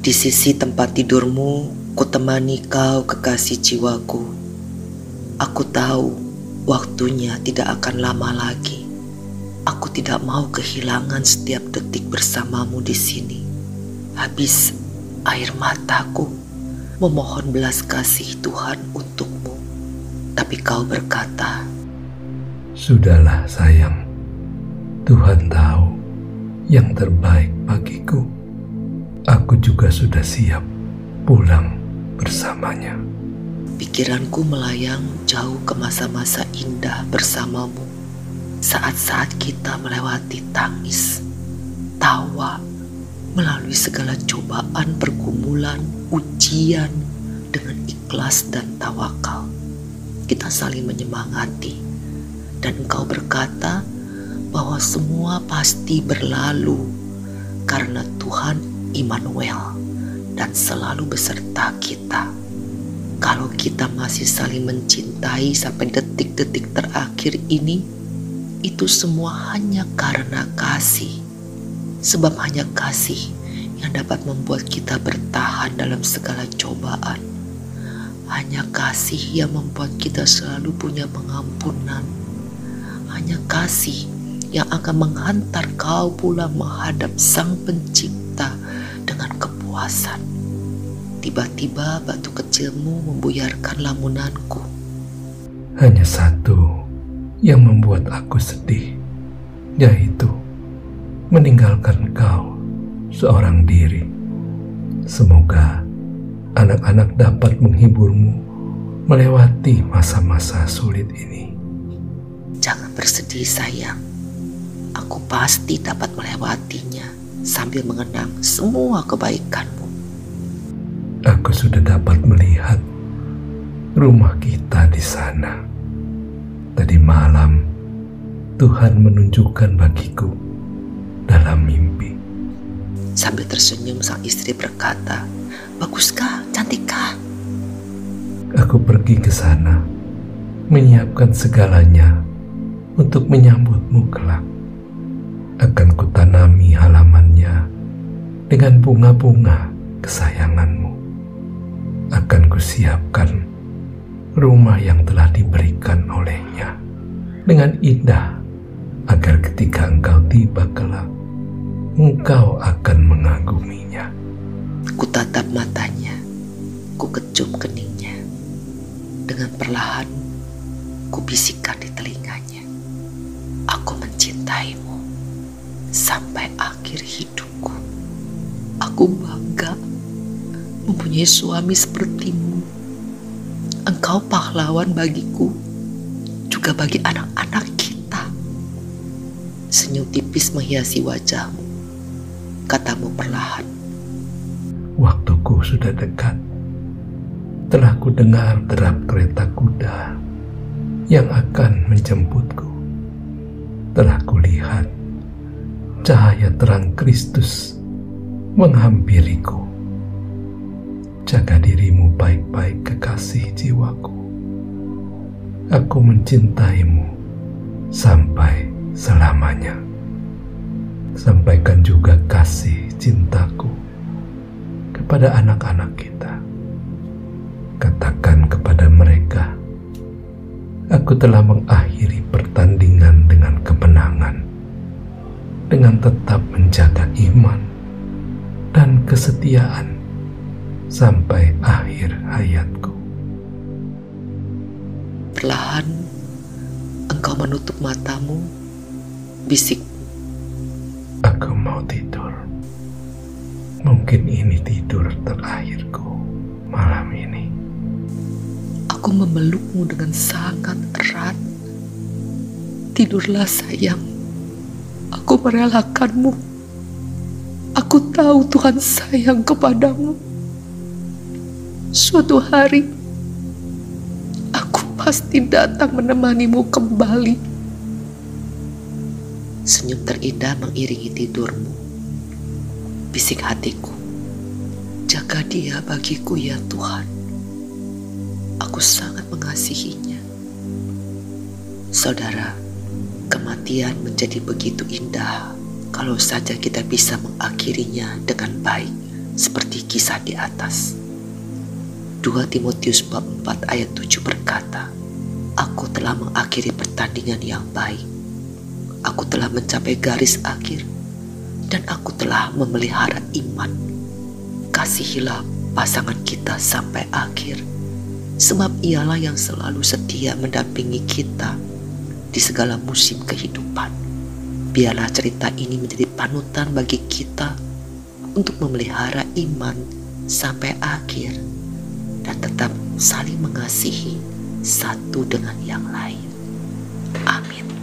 Di sisi tempat tidurmu, kutemani kau kekasih jiwaku. Aku tahu waktunya tidak akan lama lagi. Aku tidak mau kehilangan setiap detik bersamamu di sini. Habis air mataku memohon belas kasih Tuhan untukmu. Tapi kau berkata, Sudahlah sayang, Tuhan tahu yang terbaik bagiku. Aku juga sudah siap pulang bersamanya. Pikiranku melayang jauh ke masa-masa indah bersamamu. Saat-saat kita melewati tangis, tawa, melalui segala cobaan, pergumulan, ujian dengan ikhlas dan tawakal. Kita saling menyemangati dan engkau berkata bahwa semua pasti berlalu karena Tuhan Immanuel dan selalu beserta kita. Kalau kita masih saling mencintai sampai detik-detik terakhir ini, itu semua hanya karena kasih. Sebab hanya kasih yang dapat membuat kita bertahan dalam segala cobaan. Hanya kasih yang membuat kita selalu punya pengampunan. Hanya kasih yang akan menghantar kau pulang menghadap Sang Pencipta kepuasan. Tiba-tiba batu kecilmu membuyarkan lamunanku. Hanya satu yang membuat aku sedih, yaitu meninggalkan kau seorang diri. Semoga anak-anak dapat menghiburmu melewati masa-masa sulit ini. Jangan bersedih sayang. Aku pasti dapat melewatinya sambil mengenang semua kebaikanmu. Aku sudah dapat melihat rumah kita di sana. Tadi malam, Tuhan menunjukkan bagiku dalam mimpi. Sambil tersenyum sang istri berkata, Baguskah? Cantikkah? Aku pergi ke sana, menyiapkan segalanya untuk menyambutmu kelak. Akan kutanami halamannya dengan bunga-bunga kesayanganmu akan kusiapkan rumah yang telah diberikan olehnya dengan indah agar ketika engkau tiba kelak engkau akan mengaguminya. Ku tatap matanya, ku kecup keningnya. Dengan perlahan, ku bisikkan di telinganya. Aku mencintaimu sampai akhir hidupku. Aku bangga mempunyai suami sepertimu. Engkau pahlawan bagiku, juga bagi anak-anak kita. Senyum tipis menghiasi wajahmu. Katamu perlahan. Waktuku sudah dekat. Telah ku dengar derap kereta kuda yang akan menjemputku. Telah kulihat cahaya terang Kristus menghampiriku Jaga dirimu baik-baik kekasih jiwaku. Aku mencintaimu sampai selamanya. Sampaikan juga kasih cintaku kepada anak-anak kita. Katakan kepada mereka, aku telah mengakhiri pertandingan dengan kemenangan, dengan tetap menjaga iman dan kesetiaan sampai akhir hayatku. Perlahan engkau menutup matamu, bisik. Aku mau tidur. Mungkin ini tidur terakhirku malam ini. Aku memelukmu dengan sangat erat. Tidurlah sayang. Aku merelakanmu. Aku tahu Tuhan sayang kepadamu. Suatu hari, aku pasti datang menemanimu kembali. Senyum terindah mengiringi tidurmu. Bisik hatiku, jaga dia bagiku ya Tuhan. Aku sangat mengasihinya. Saudara, kematian menjadi begitu indah kalau saja kita bisa mengakhirinya dengan baik seperti kisah di atas. 2 Timotius bab 4 ayat 7 berkata, Aku telah mengakhiri pertandingan yang baik. Aku telah mencapai garis akhir dan aku telah memelihara iman. Kasihilah pasangan kita sampai akhir, sebab ialah yang selalu setia mendampingi kita di segala musim kehidupan. Biarlah cerita ini menjadi panutan bagi kita untuk memelihara iman sampai akhir dan tetap saling mengasihi satu dengan yang lain. Amin.